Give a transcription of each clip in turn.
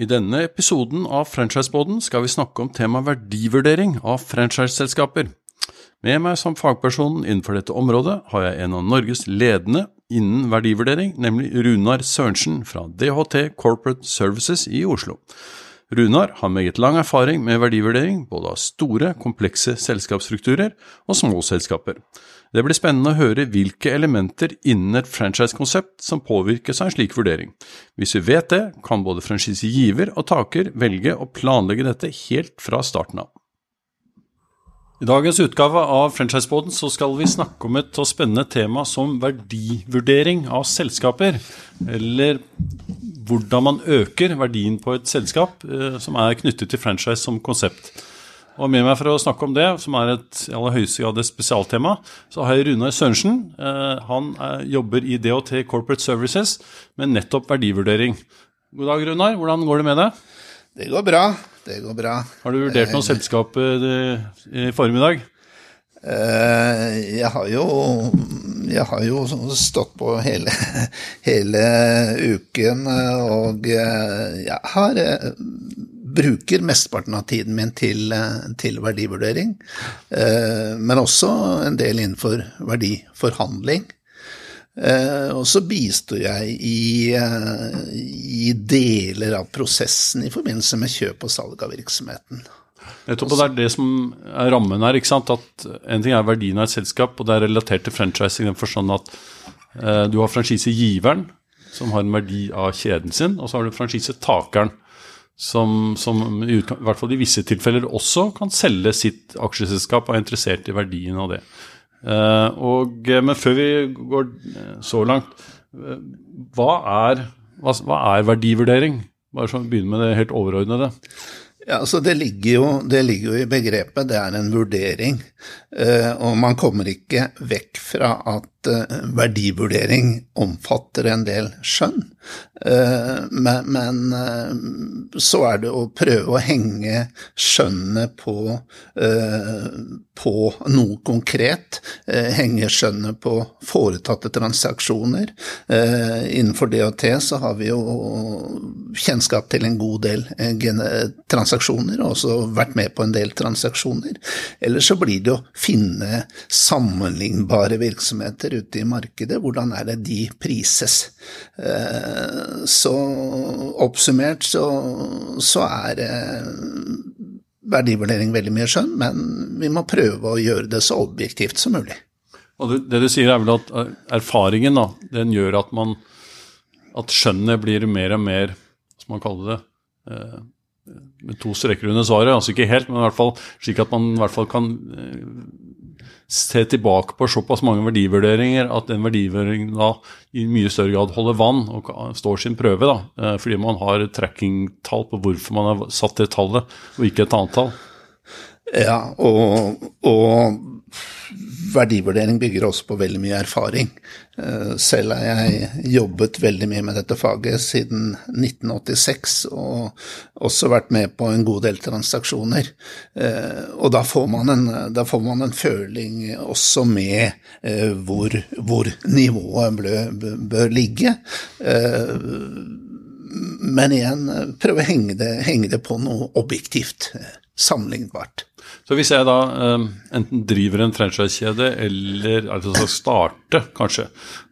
I denne episoden av Franchiseboden skal vi snakke om tema verdivurdering av franchiseselskaper. Med meg som fagperson innenfor dette området har jeg en av Norges ledende innen verdivurdering, nemlig Runar Sørensen fra DHT Corporate Services i Oslo. Runar har meget lang erfaring med verdivurdering både av store, komplekse selskapsstrukturer og små selskaper. Det blir spennende å høre hvilke elementer innen et franchisekonsept som påvirkes av en slik vurdering. Hvis vi vet det, kan både franchisegiver og taker velge å planlegge dette helt fra starten av. I dagens utgave av Franchiseboden skal vi snakke om et spennende tema som verdivurdering av selskaper. Eller hvordan man øker verdien på et selskap eh, som er knyttet til franchise som konsept. Og med meg for å snakke om det, som er et i aller høyeste grad et spesialtema, så har jeg Runar Sørensen. Eh, han er, jobber i DHT Corporate Services med nettopp verdivurdering. God dag, Runar. Hvordan går det med deg? Det går bra. Det går bra. Har du vurdert noe selskap i formiddag? Jeg har jo Jeg har jo stått på hele, hele uken, og jeg har bruker mesteparten av tiden min til, til verdivurdering, men også en del innenfor verdiforhandling. Og så bistår jeg i, i, deler av prosessen i forbindelse med kjøp og salg av virksomheten. Nettopp, og Det er det som er rammen her. ikke sant? At En ting er verdien av et selskap, og det er relatert til franchising i den forstand at eh, du har franchisegiveren, som har en verdi av kjeden sin, og så har du franchisetakeren, som, som, i hvert fall i visse tilfeller også kan selge sitt aksjeselskap og er interessert i verdien av det. Uh, og, men før vi går så langt, uh, hva, er, hva, hva, er, verdivurdering? Bare så vi begynner med det helt overordnede. Ja, altså det ligger, jo, det ligger jo i begrepet, det er en vurdering. Uh, og man kommer ikke vekk fra at verdivurdering omfatter en del skjønn. Eh, men, men, eh, så er det å prøve å henge skjønnet på, eh, på noe konkret. Henge skjønnet på foretatte transaksjoner. Innenfor DHT så har vi jo kjennskap til en god del transaksjoner, og også vært med på en del transaksjoner. Eller så blir det å finne sammenlignbare virksomheter ute i markedet. Hvordan er det de prises? Så oppsummert så, så er verdivurdering veldig mye skjønn, men vi må prøve å gjøre det så objektivt som mulig. Og det du sier er vel at erfaringen da, den gjør at man at skjønnet blir mer og mer, som man kaller det, eh, med to streker under svaret. Altså ikke helt, men i hvert fall slik at man i hvert fall kan eh, se tilbake på såpass mange verdivurderinger at den verdivurderingen da i mye større grad holder vann og står sin prøve. da, eh, Fordi man har trackingtall på hvorfor man har satt det tallet, og ikke et annet tall. Ja, og, og verdivurdering bygger også på veldig mye erfaring. Eh, selv har jeg jobbet veldig mye med dette faget siden 1986, og også vært med på en god del transaksjoner. Eh, og da får man en, får man en føling også med eh, hvor, hvor nivået bør, bør ligge. Men igjen, prøve å henge det, henge det på noe objektivt, sammenlignbart. Så hvis jeg da um, enten driver en franchisekjede eller altså starte, kanskje,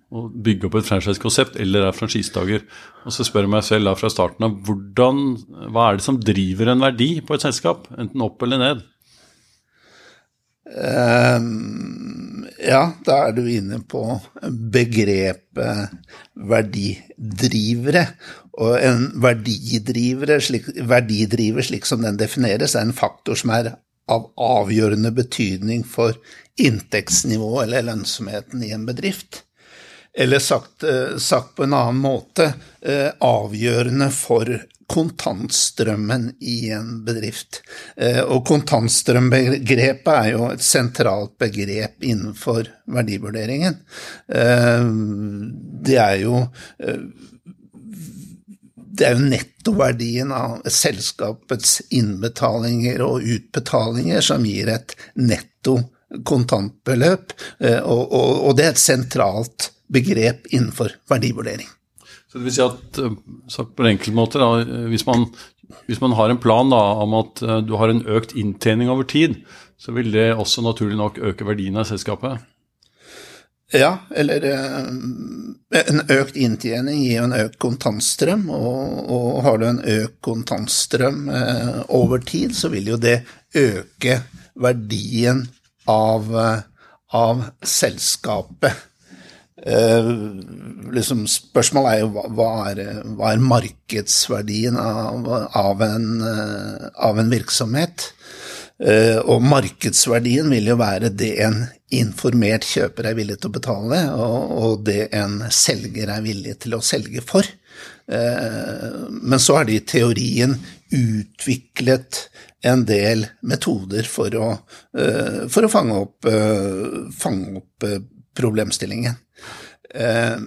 og bygge opp et franchisekonsept, eller er franchisetaker, og så spør jeg meg selv da fra starten av hvordan, hva er det som driver en verdi på et selskap, enten opp eller ned? Um, Ja, da er du inne på begrepet verdidrivere. Og en verdidriver slik, verdidriver, slik som den defineres, er en faktor som er av avgjørende betydning for inntektsnivået eller lønnsomheten i en bedrift. Eller sagt, eh, sagt på en annen måte eh, avgjørende for kontantstrømmen i en bedrift. Eh, og kontantstrømbegrepet er jo et sentralt begrep innenfor verdivurderingen. Det er jo det er jo nettoverdien av selskapets innbetalinger og utbetalinger som gir et netto kontantbeløp, og, og, og det er et sentralt begrep innenfor verdivurdering. Så det vil si at, eh, sagt på en enkel måte, da, hvis, man, hvis, man, har en plan da, om at eh, du har en økt inntjening over tid, så vil det også naturlig nok øke verdien av selskapet? Ja, eller eh, en økt inntjening gir jo en økt kontantstrøm, og, og, har du en økt kontantstrøm eh, over tid, så vil jo det øke verdien av, av selskapet. Eh, liksom spørsmålet er jo hva er, hva er markedsverdien av, av, en, eh, av, en, virksomhet? Eh, og markedsverdien vil jo være det en informert kjøper er villig til å betale, og, det en selger er villig til å selge for. Men så har de i teorien utviklet en del metoder for å, for å fange opp, fange opp problemstillingen. Eh,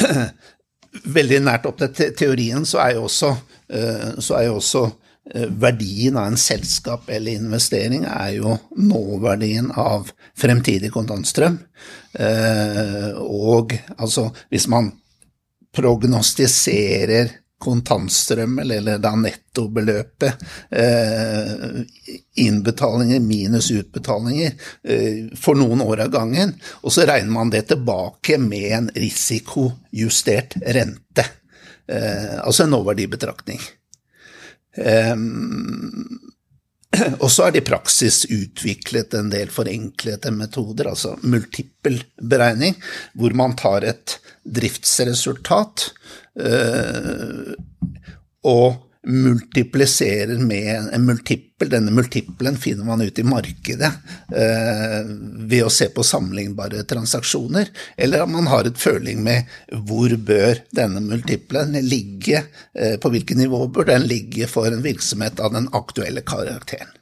veldig nært opp til teorien så er jo også, eh, så er jo også eh, verdien av en selskap eller investering er jo nåverdien av fremtidig kontantstrøm. Og altså, hvis man prognostiserer kontantstrøm, eller da nettobeløpet, eh, innbetalinger minus utbetalinger, eh, for noen år av gangen, og så regner man det tilbake med en risikojustert rente. Eh, altså en nåverdibetraktning. Og så er det i praksis utviklet en del forenklede metoder, altså multiple beregning, hvor man tar et driftsresultat øh, og multipliserer med en multippel. Denne multiplen finner man ut i markedet eh, ved å se på sammenlignbare transaksjoner, eller at man har et føling med hvor bør denne multiplen ligge, eh, på hvilket nivå bør den ligge for en virksomhet av den aktuelle karakteren.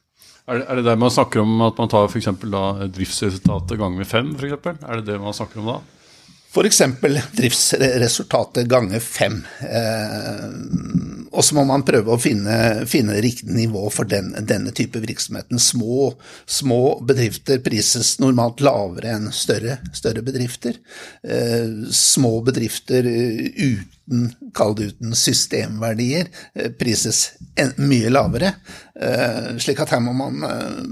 Er det, det der man snakker om at man tar for driftsresultatet ganger med fem? For er det det man snakker om da? F.eks. driftsresultatet ganger fem. Eh, og så må man prøve å finne, finne riktig nivå for den, denne type virksomheten. Små, små, bedrifter prises normalt lavere enn større, større bedrifter. Eh, små bedrifter uten, kall det uten systemverdier, eh, prises mye lavere. Eh, slik at her må man eh,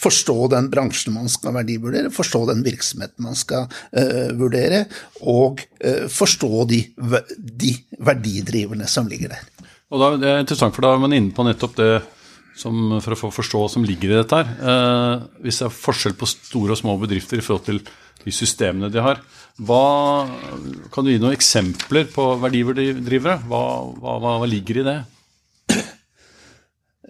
forstå den bransjen man skal verdivurdere, forstå den virksomheten man skal uh, vurdere, og uh, forstå de, de, verdidriverne som ligger der. Og da, Det er interessant, for da er man inne på nettopp det som, for å få forstå som ligger i dette her. Uh, hvis det er forskjell på store og små bedrifter i forhold til de systemene de har, hva, kan du gi noen eksempler på verdiverdrivere? Hva, hva, hva ligger i det?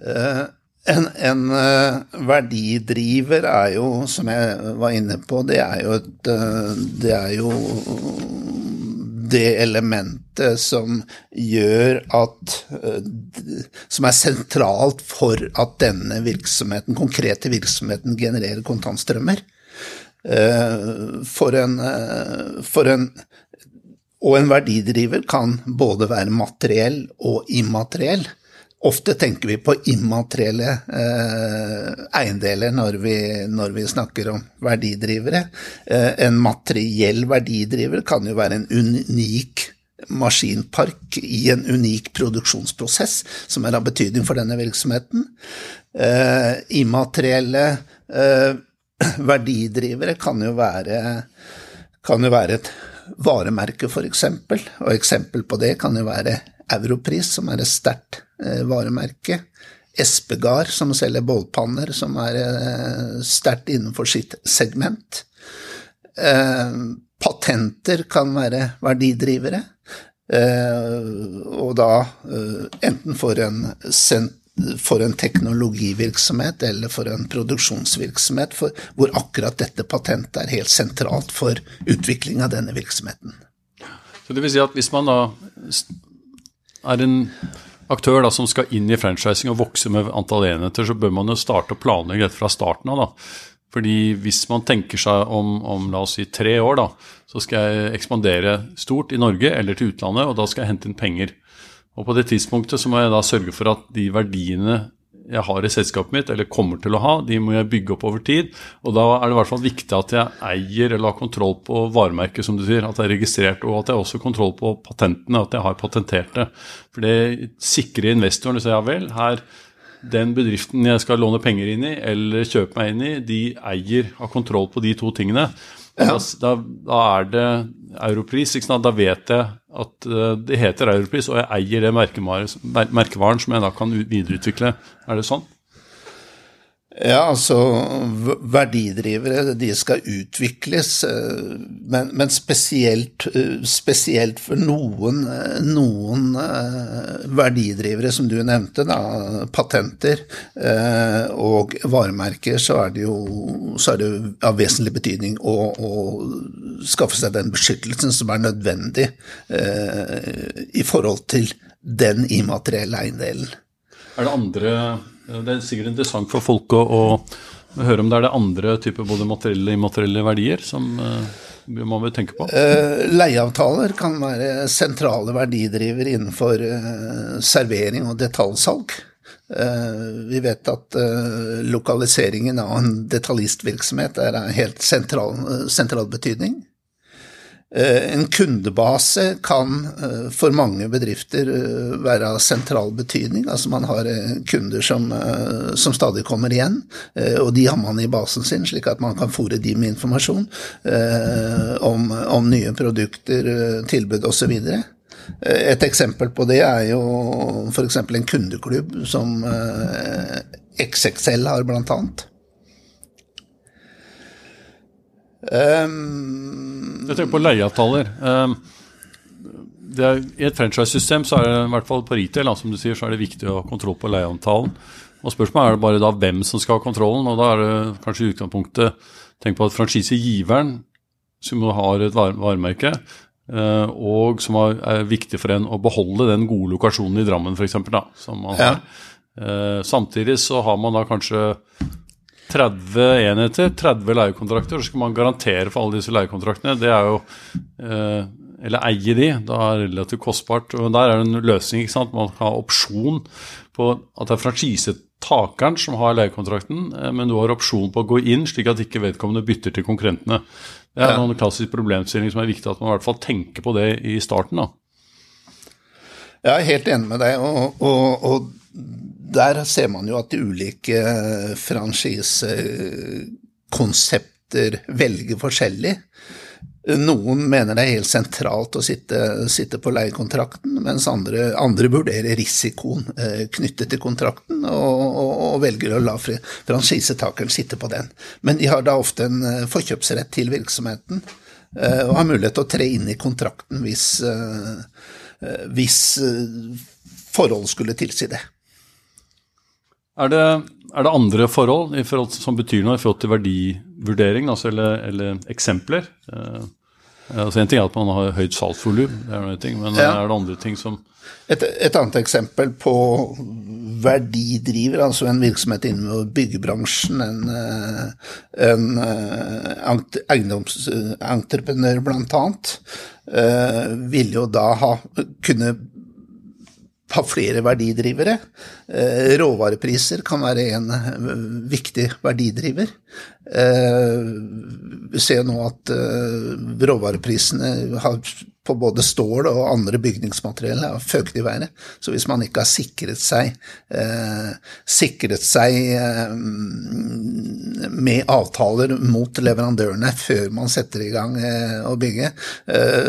Uh, en, en uh, verdidriver er jo, som jeg var inne på, det er jo et uh, Det er jo det elementet som gjør at uh, Som er sentralt for at denne virksomheten, konkrete virksomheten genererer kontantstrømmer. For en, for en og en verdidriver kan både være materiell og immateriell. Ofte tenker vi på immaterielle eh, eiendeler når vi, når vi, snakker om verdidrivere. Eh, en materiell verdidriver kan jo være en unik maskinpark i en unik produksjonsprosess som er av betydning for denne virksomheten. Eh, immaterielle eh, verdidrivere kan jo være, kan jo være et varemerke, f.eks., og eksempel på det kan jo være Europris, som er et sterkt varemerke. Espegard, som selger bålpanner, som er eh, sterkt innenfor sitt segment. Eh, patenter kan være verdidrivere. Eh, og da eh, enten for en, for en, teknologivirksomhet eller for en produksjonsvirksomhet, for, hvor akkurat dette patentet er helt sentralt for utvikling av denne virksomheten. Så det vil si at hvis man da er en aktør da, som skal inn i franchising og vokse med antall enheter, så bør man jo starte å planlegge dette fra starten av. da. Fordi hvis man tenker seg om, om, la oss si tre år, da, så skal jeg ekspandere stort i Norge eller til utlandet, og da skal jeg hente inn penger. Og på det tidspunktet så må jeg da sørge for at de verdiene jeg har i selskapet mitt, eller kommer til å ha, de må jeg bygge opp over tid. Og da er det i hvert fall viktig at jeg eier eller har kontroll på varemerket, som du sier. At det er registrert, og at jeg også har kontroll på patentene, at jeg har patentert det. For det sikrer investoren. Så ja vel, her den bedriften jeg skal låne penger inn i eller kjøpe meg inn i, de eier, har kontroll på de to tingene. Ja. Da, da, er det europris. Da vet jeg at eh, det heter europris, og jeg eier det merkevaren som jeg da kan videreutvikle. Er det sånn? Ja, altså verdidrivere de skal utvikles, eh, men, men spesielt, eh, spesielt, for noen, eh, noen, verdidrivere, som du nevnte, da, patenter og varemerker, så er det jo er det av vesentlig betydning å, å, skaffe seg den beskyttelsen som er nødvendig i forhold til den immaterielle eiendelen. Er det andre det er sikkert interessant for folk å, å høre om det er det andre typer både materielle og immaterielle verdier som uh, man vil tenke på? Uh, leieavtaler kan være sentrale verdidriver innenfor uh, servering og detaljsalg. Vi vet at lokaliseringen av en detaljistvirksomhet er av helt sentral, sentral betydning. Eh, en kundebase kan eh, for mange bedrifter eh, være av sentral betydning. Altså man har kunder som, som, stadig kommer igjen, og de har man i basen sin, slik at man kan fòre de med informasjon om, om nye produkter, tilbud osv. Et eksempel på det er jo f.eks. en kundeklubb som XXL har, blant annet. Um, jeg tenker på leieavtaler. Er, I et franchise-system så er det i hvert fall på retail som du sier, så er det viktig å ha kontroll på leieavtalen. Og Spørsmålet er det bare da hvem som skal ha kontrollen. og Da er det kanskje i utgangspunktet tenk på at franchisegiveren, som har et varemerke, uh, og som er viktig for en å beholde den gode lokasjonen i Drammen f.eks. Ja. Uh, samtidig så har man da kanskje 30 enheter, 30 leiekontrakter, så skal man garantere for alle disse leiekontraktene. Det er jo eh, Eller eie de. Da er det relativt kostbart. og Der er det en løsning. ikke sant? Man kan ha opsjon på at det er franchisetakeren som har leiekontrakten, eh, men du har opsjon på å gå inn, slik at ikke vedkommende bytter til konkurrentene. Det er noen klassisk problemstilling som er viktig at man i hvert fall tenker på det i starten. da. Jeg er helt enig med deg. og, og, og der ser man jo at de ulike eh, franchisekonsepter velger forskjellig. Noen mener det er helt sentralt å sitte, sitte på leiekontrakten, mens andre, andre vurderer risikoen eh, knyttet til kontrakten og, og, og velger å la franchisetakeren sitte på den. Men de har da ofte en eh, forkjøpsrett til virksomheten og har mulighet til å tre inn i kontrakten hvis, hvis forhold skulle tilsi det. Er det, er det, andre forhold, forhold, som betyr noe i forhold til verdivurdering, altså, eller, eller, eksempler? Eh, altså En ting er at man har høyt salgsvolum, men ja. er det andre ting som et, et, annet eksempel på verdidriver, altså en virksomhet innen byggebransjen, en, eh, en eh, eiendomsentreprenør bl.a., vil jo da ha kunne ha flere verdidrivere. Eh, råvarepriser kan være en eh, viktig verdidriver. Eh, vi ser nå at råvareprisene har på både stål og andre bygningsmateriell har føket i været. Så hvis man ikke har sikret seg, eh, sikret seg eh, med avtaler mot leverandørene før man setter i gang eh, å bygge, eh,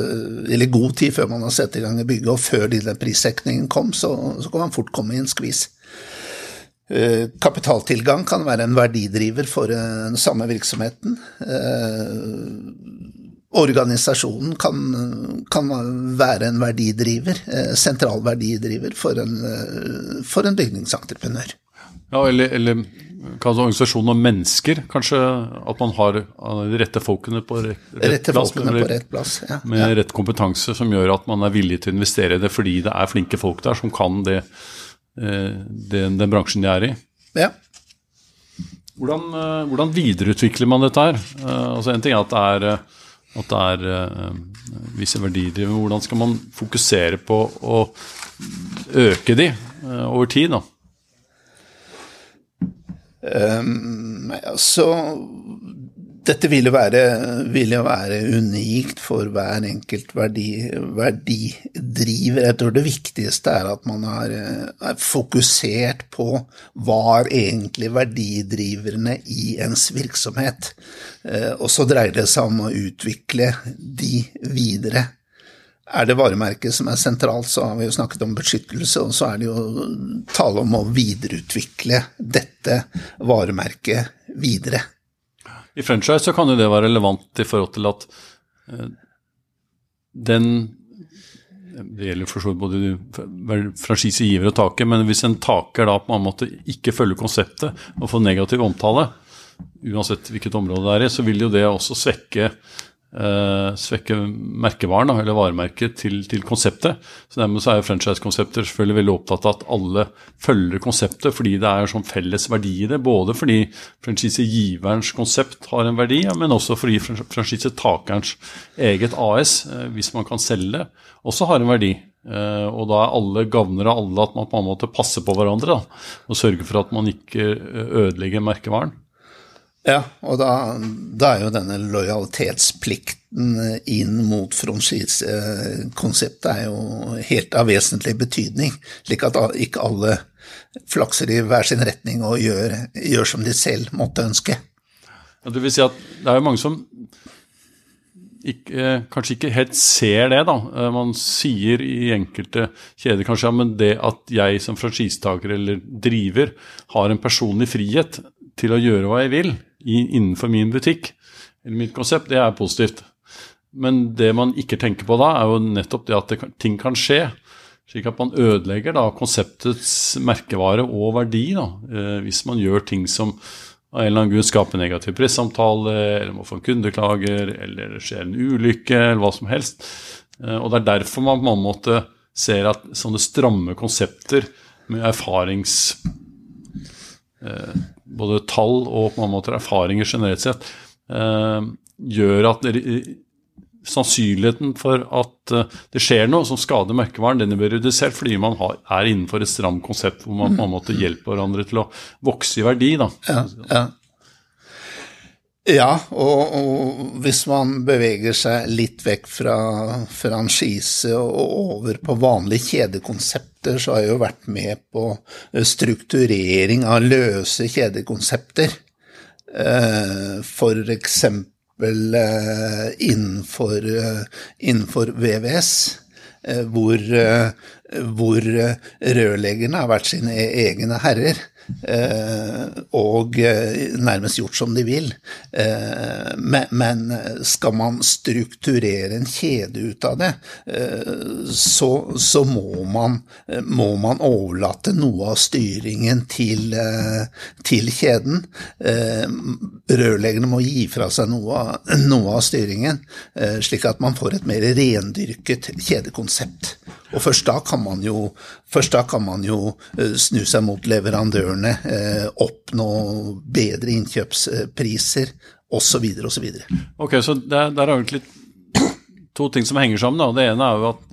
eller god tid før man har satt i gang å bygge, og før denne prissekningen kom, så, så kan man fort komme i en skvis. Eh, kapitaltilgang kan være en verdidriver for den samme virksomheten. Eh, organisasjonen kan, kan, være en verdidriver, sentral verdidriver for en, for en bygningsentreprenør. Ja, eller, eller kanskje organisasjonen og mennesker, kanskje at man har de rette folkene på rett, rette plass, folkene på rett plass, ja. Med rett kompetanse som gjør at man er villig til å investere i det fordi det er flinke folk der som kan det, den, den bransjen de er i. Ja. Hvordan, eh, hvordan, videreutvikler man dette her? Eh, altså En ting er at det er, eh, at det er visse verdier, men hvordan skal man fokusere på å øke de over tid? da? Um, altså dette vil jo være, være unikt for hver enkelt verdi, verdidriver. Jeg tror det viktigste er at man er, er fokusert på hva er egentlig verdidriverne i ens virksomhet. Eh, og så dreier det seg om å utvikle de videre. Er det varemerket som er sentralt, så har vi jo snakket om beskyttelse, og så er det jo tale om å videreutvikle dette varemerket videre. I franchise så kan jo det være relevant i forhold til at eh, den Det gjelder for så vidt både franchisegiver og taker, men hvis en taker da på en måte ikke følger konseptet og får negativ omtale, uansett hvilket område det er i, så vil jo det også svekke Uh, svekke merkevaren da, eller varemerket til, til, konseptet. Så Dermed så er franchise-konsepter selvfølgelig veldig opptatt av at alle følger konseptet, fordi det er sånn felles verdi i det. Både fordi franchisegiverens konsept har en verdi, men også fordi franchisetakerens eget AS, eh, hvis man kan selge også har en verdi. Uh, og da er alle gavner av alle at man på en måte passer på hverandre da, og sørger for at man ikke ødelegger merkevaren. Ja, og da, da, er jo denne lojalitetsplikten inn mot franchisekonseptet er jo helt av vesentlig betydning, slik at ikke alle flakser i hver sin retning og gjør, gjør som de selv måtte ønske. Ja, det vil si at det er jo mange som ikke, kanskje ikke helt ser det. da. Man sier i enkelte kjeder kanskje ja, men det at jeg som franchisetaker eller driver har en personlig frihet til å gjøre hva jeg vil, innenfor min butikk, eller mitt konsept, det er positivt. Men det man ikke tenker på da, er jo nettopp det at det, ting kan skje. Slik at man ødelegger da konseptets merkevare og verdi da, eh, hvis man gjør ting som av en eller annen grunn skaper negativ pressamtale, eller må få en kundeklager, eller det skjer en ulykke, eller hva som helst. Eh, og det er derfor man på en måte ser at sånne stramme konsepter med erfarings Eh, både tall og på mange måter erfaringer generelt sett eh, gjør at sannsynligheten for at eh, det skjer noe som skader merkevaren, den blir redusert fordi man har, er innenfor et stramt konsept hvor man på en måte hjelper hverandre til å vokse i verdi. Da. Ja, ja. Ja, og, og, hvis man beveger seg litt vekk fra franchise og over på vanlige kjedekonsepter, så har jeg jo vært med på strukturering av løse kjedekonsepter. Eh, for eksempel eh, innenfor, eh, innenfor VVS, hvor, hvor rørleggerne har vært sine egne herrer. Eh, og eh, nærmest gjort som de vil. Eh, men skal man strukturere en kjede ut av det, så, så må, man, må, man, overlate noe av styringen til, til kjeden. Rørleggerne må gi fra seg noe, noe av styringen, slik at man får et mer rendyrket kjedekonsept. Og først da kan man jo, da kan man jo eh, snu seg mot leverandørene, eh, oppnå bedre innkjøpspriser osv. osv. Ok, så der, der er egentlig to ting som henger sammen. Da. Det ene er jo at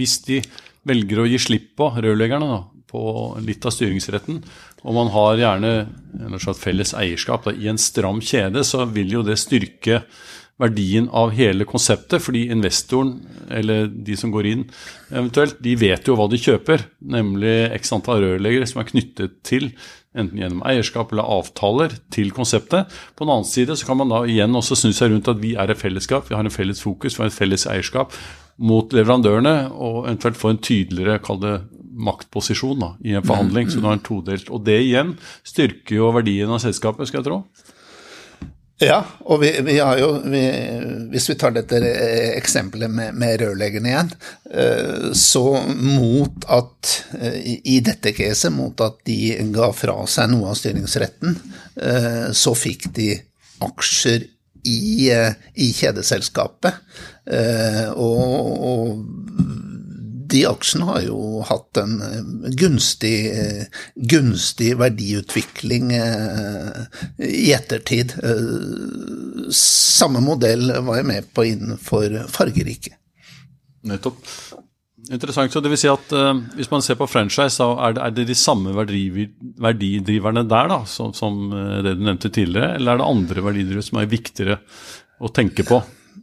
hvis de velger å gi slipp på rørleggerne da, på litt av styringsretten, og man har gjerne en felles eierskap da, i en stram kjede, så vil jo det styrke verdien av hele konseptet, fordi investoren, eller de som går inn eventuelt, de vet jo hva de kjøper, nemlig x antall rørleggere som er knyttet til, enten gjennom eierskap eller avtaler, til konseptet. På den annen side så kan man da igjen også snu seg rundt at vi er et fellesskap, vi har en felles fokus, vi har et felles eierskap mot leverandørene, og eventuelt få en tydeligere, kall det maktposisjon da, i en forhandling. Så du har en todelt. Og det igjen styrker jo verdien av selskapet, skal jeg tro. Ja, og vi, vi har jo vi, Hvis vi tar dette eksempelet med, med rørleggerne igjen, eh, så mot at I dette caset, mot at de ga fra seg noe av styringsretten, så fikk de aksjer i, i kjedeselskapet. Og, og de aksjene har jo hatt en eh, gunstig, eh, gunstig verdiutvikling eh, i ettertid. Samme modell var jeg med på innenfor fargerike. Nettopp. Interessant. så det vil si at uh, Hvis man ser på franchise, så er det, er det de samme verdi, verdidriverne der da, som, som, det du nevnte tidligere, eller er det andre verdidrivere som er viktigere å tenke på?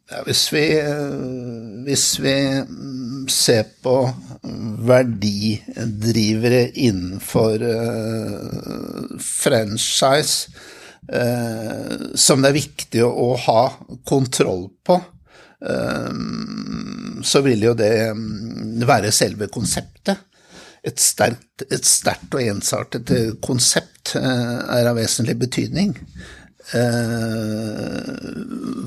Ja, hvis, vi, hvis vi ser på verdidrivere innenfor uh, franchise uh, som det er viktig å, ha kontroll på, uh, så vil jo det mm, være selve konseptet. Et sterkt, et sterkt og ensartet konsept er av vesentlig betydning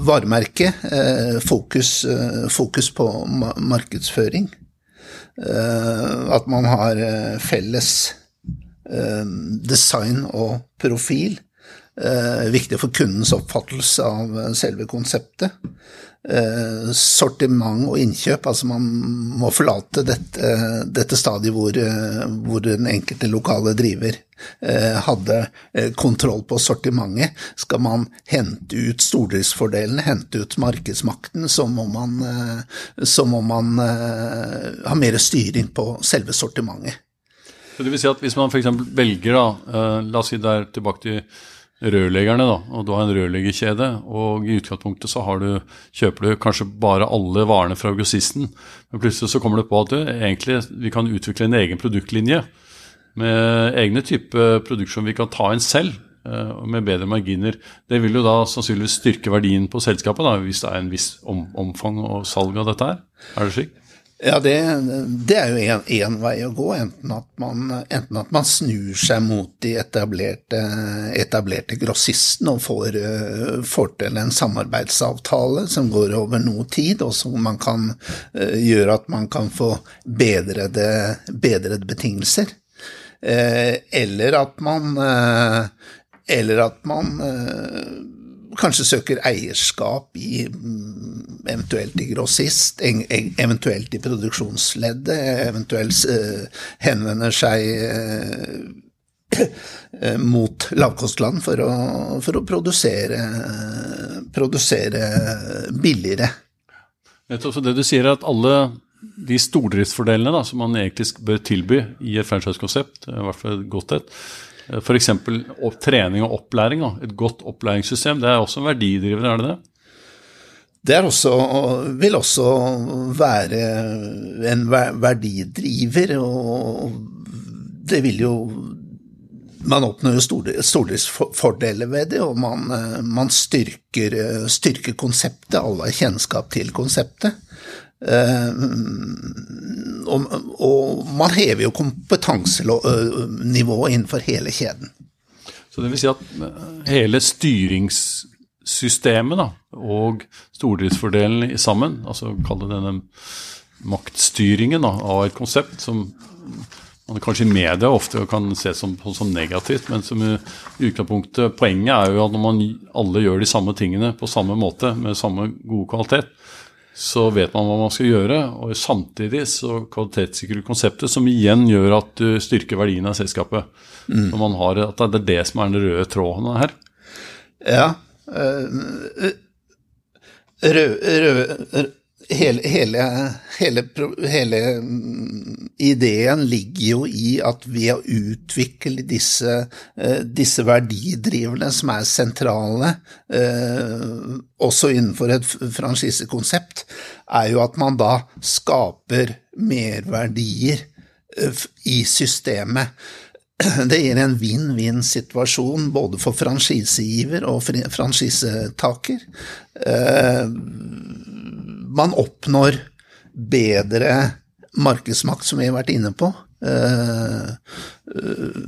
varemerke, eh, fokus, eh, fokus, på markedsføring. Eh, at man har eh, felles eh, design og profil. viktig for kundens oppfattelse av selve konseptet eh, sortiment og innkjøp. Altså man må forlate dette, dette stadiet hvor, eh, hvor, den enkelte lokale driver eh, hadde eh, kontroll på sortimentet. Skal man hente ut stordriftsfordelene, hente ut markedsmakten, så må man, eh, så må man eh, ha mer styring på selve sortimentet. Så det vil si at Hvis man f.eks. velger, da, la oss si det er tilbake til rørleggerne, da, og du har en rørleggerkjede, og i utgangspunktet så du, kjøper du kanskje bare alle varene fra grossisten, men plutselig så kommer det på at du, egentlig vi kan utvikle en egen produktlinje med egne typer produkter som vi kan ta inn selv, eh, med bedre marginer. Det vil jo da sannsynligvis styrke verdien på selskapet, da, hvis det er en viss om, omfang og salg av dette her. Er det slik? Ja, det, det, er jo én vei å gå. Enten at, man, enten at, man, snur seg mot de etablerte, etablerte grossistene og får, får, til en samarbeidsavtale som går over noe tid, og som man kan uh, gjøre at man kan få bedrede, bedrede betingelser. Uh, eller at man Eller at man kanskje søker eierskap i mm, eventuelt i grossist, eventuelt i produksjonsleddet, eventuelt uh, henvender seg uh, mot lavkostland for å, for å produsere, produsere, billigere. Så det du sier er at alle de stordriftsfordelene da, som man egentlig bør tilby i et franchise-konsept, i hvert fall godt et, F.eks. trening og opplæring. Et godt opplæringssystem. Det er også en verdidriver, er det det? Det også, vil også være en verdidriver, og det vil jo Man oppnår jo stordriftsfordeler ved det, og man, man styrker, styrker, konseptet. Alle har kjennskap til konseptet. Uh, og, og, man hever jo kompetansenivået innenfor hele kjeden. Så det vil si at hele styringssystemet da, og stordriftsfordelen sammen, altså kall det denne maktstyringen da, av et konsept som man kanskje i media ofte kan se som, som negativt, men som i utgangspunktet Poenget er jo at når man alle gjør de samme tingene på samme måte, med samme gode kvalitet, så vet man hva man skal gjøre. Og samtidig så kvalitetssikrer du konseptet, som igjen gjør at du styrker verdien av selskapet. Mm. man har, at det er det som er den røde tråden her. Ja. Rød, rød, rød, hele, hele, hele, hele, mm, ideen ligger jo i at ved å utvikle disse, eh, disse verdidriverne som er sentrale, eh, også innenfor et franchisekonsept, er jo at man da skaper merverdier eh, i systemet. Det gir en vinn-vinn-situasjon både for franchisegiver og franchisetaker man oppnår bedre markedsmakt, som vi har vært inne på. Uh, uh,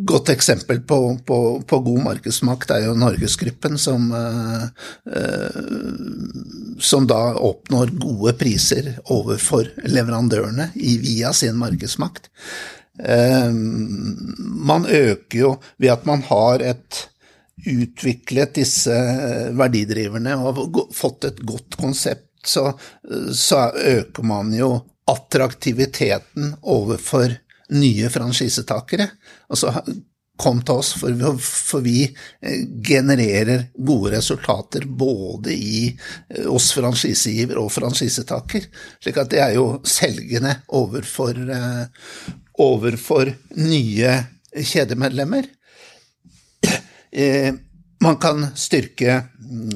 godt eksempel på, på, på, god markedsmakt er jo Norgesgruppen, som, eh, som da oppnår gode priser overfor leverandørene via sin markedsmakt. Eh, man øker jo ved at man har et utviklet disse verdidriverne og fått et godt konsept, så, så øker man jo attraktiviteten overfor nye franchisetakere. Altså kom til oss, for vi, for vi eh, genererer gode resultater både i eh, oss franchisegiver og franchisetaker. Slik at det er jo selgende overfor, eh, overfor nye kjedemedlemmer. Man kan styrke,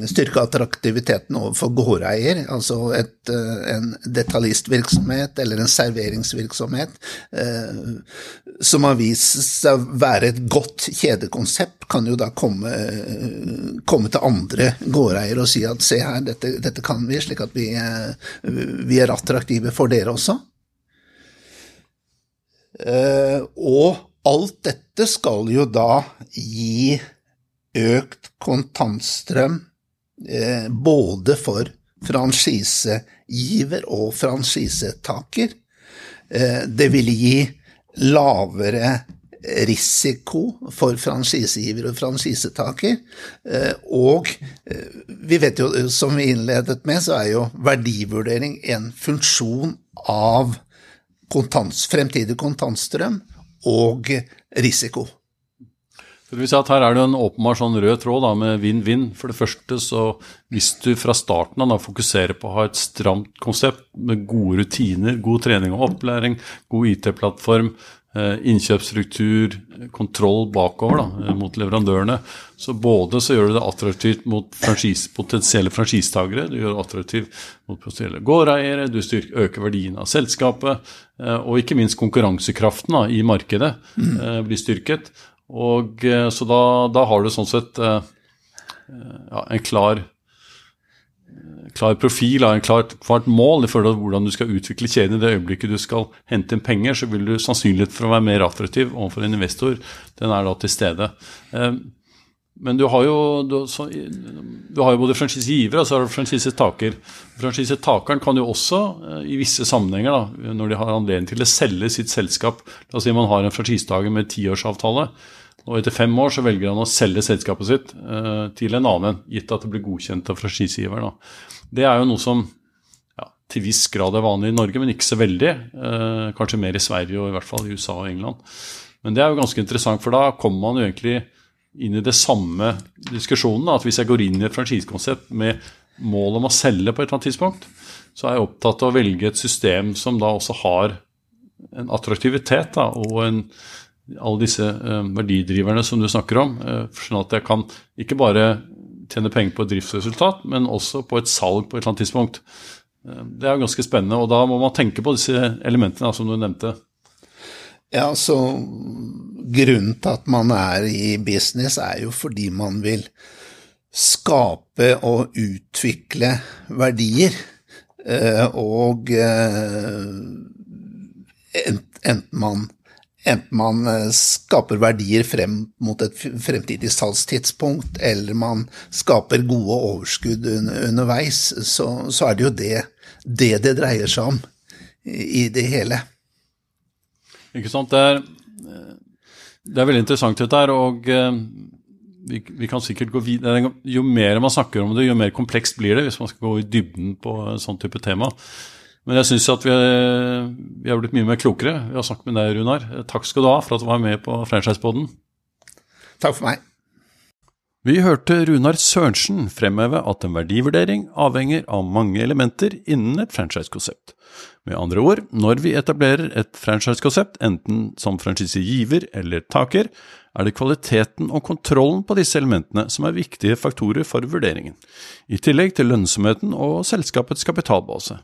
styrke attraktiviteten overfor gårdeier, altså et, eh, en detaljistvirksomhet eller en serveringsvirksomhet eh, som har vist seg å være et godt kjedekonsept, kan jo da komme, komme til andre gårdeiere og si at se her, dette, dette kan vi, slik at vi, eh, vi, er attraktive for dere også. Eh, og alt dette skal jo da gi økt kontantstrøm eh, både for franchisegiver og franchisetaker. Eh, det vil gi lavere risiko for franchisegiver og franchisetaker. Eh, og vi vet jo, som vi innledet med, så er jo verdivurdering en funksjon av kontant, fremtidig kontantstrøm og risiko. Så si at Her er det en åpenbar sånn rød tråd da, med vinn-vinn. For det første, så hvis du fra starten av fokuserer på å ha et stramt konsept med gode rutiner, god trening og opplæring, god IT-plattform, eh, innkjøpsstruktur, kontroll bakover da, eh, mot leverandørene, så både så gjør du det attraktivt mot franchise, potensielle franchisetakere, du gjør det attraktivt mot potensielle gårdeiere, du styrker, øker verdien av selskapet, eh, og ikke minst konkurransekraften da, i markedet blir styrket. Og eh, Så da, da har du sånn sett eh, eh, ja, en klar, klar profil, en klart, klart mål i forhold til hvordan du skal utvikle kjeden. I det øyeblikket du skal hente inn penger, så vil du sannsynlighet for å være mer attraktiv overfor en investor, den er da til stede. Men du har jo, du, så, du har jo både franchisegiver og så har du franchisetaker. Franchisetakeren kan jo også i visse sammenhenger, da, når de har anledning til å selge sitt selskap La oss si man har en franchisetaker med tiårsavtale. Og etter fem år så velger han å selge selskapet sitt eh, til en annen, gitt at det blir godkjent av franchisegiver. Det er jo noe som ja, til viss grad er vanlig i Norge, men ikke så veldig. Eh, kanskje mer i Sverige og i hvert fall i USA og England. Men det er jo ganske interessant, for da kommer man jo egentlig inn i det samme diskusjonen. at hvis jeg går inn i et franchisekonsept med mål om å selge på et eller annet tidspunkt, så er jeg opptatt av å velge et system som da også har en attraktivitet da, og en alle disse uh, verdidriverne som du snakker om, uh, sånn at jeg kan ikke bare tjene penger på et driftsresultat, men også på et salg på et eller annet tidspunkt. Uh, det er jo ganske spennende, og da må man tenke på disse elementene som du nevnte. Ja, så grunnen til at man er i business, er jo fordi man vil skape og utvikle verdier. Og enten man enten man eh, skaper verdier frem mot et fremtidig salgstidspunkt, eller man skaper gode overskudd underveis, så, så er det jo det, det, det dreier seg om i det hele. Ikke sant. Det er, det er veldig interessant dette her, og eh, vi, vi, kan sikkert gå videre. Jo mer man snakker om det, jo mer komplekst blir det hvis man skal gå i dybden på en sånn type tema. Men jeg syns at vi, vi, har blitt mye mer klokere. Vi har snakket med deg, Runar. Takk skal du ha for at du var med på Franchiseboden. Takk for meg. Vi hørte Runar Sørensen fremheve at en verdivurdering avhenger av mange elementer innen et franchisekonsept. Med andre ord, når vi etablerer et franchisekonsept, enten som franchisegiver eller taker, er det kvaliteten og kontrollen på disse elementene som er viktige faktorer for vurderingen, i tillegg til lønnsomheten og selskapets kapitalbase.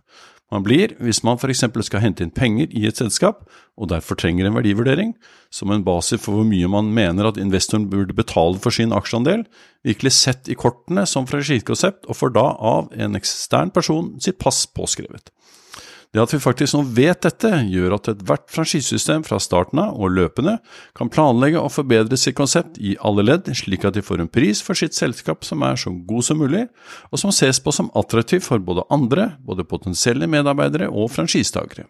Man blir, hvis man f.eks. skal hente inn penger i et selskap, og derfor trenger en verdivurdering, som en basis for hvor mye man mener at investoren burde betale for sin aksjeandel, virkelig sett i kortene som franchisekonsept og får da av en ekstern person sitt pass påskrevet. Det at vi faktisk nå vet dette, gjør at ethvert franchisesystem fra starten av og løpende kan planlegge og forbedre sitt konsept i alle ledd, slik at de får en pris for sitt selskap som er så god som mulig, og som ses på som attraktiv for både andre, både potensielle medarbeidere og franchisetakere.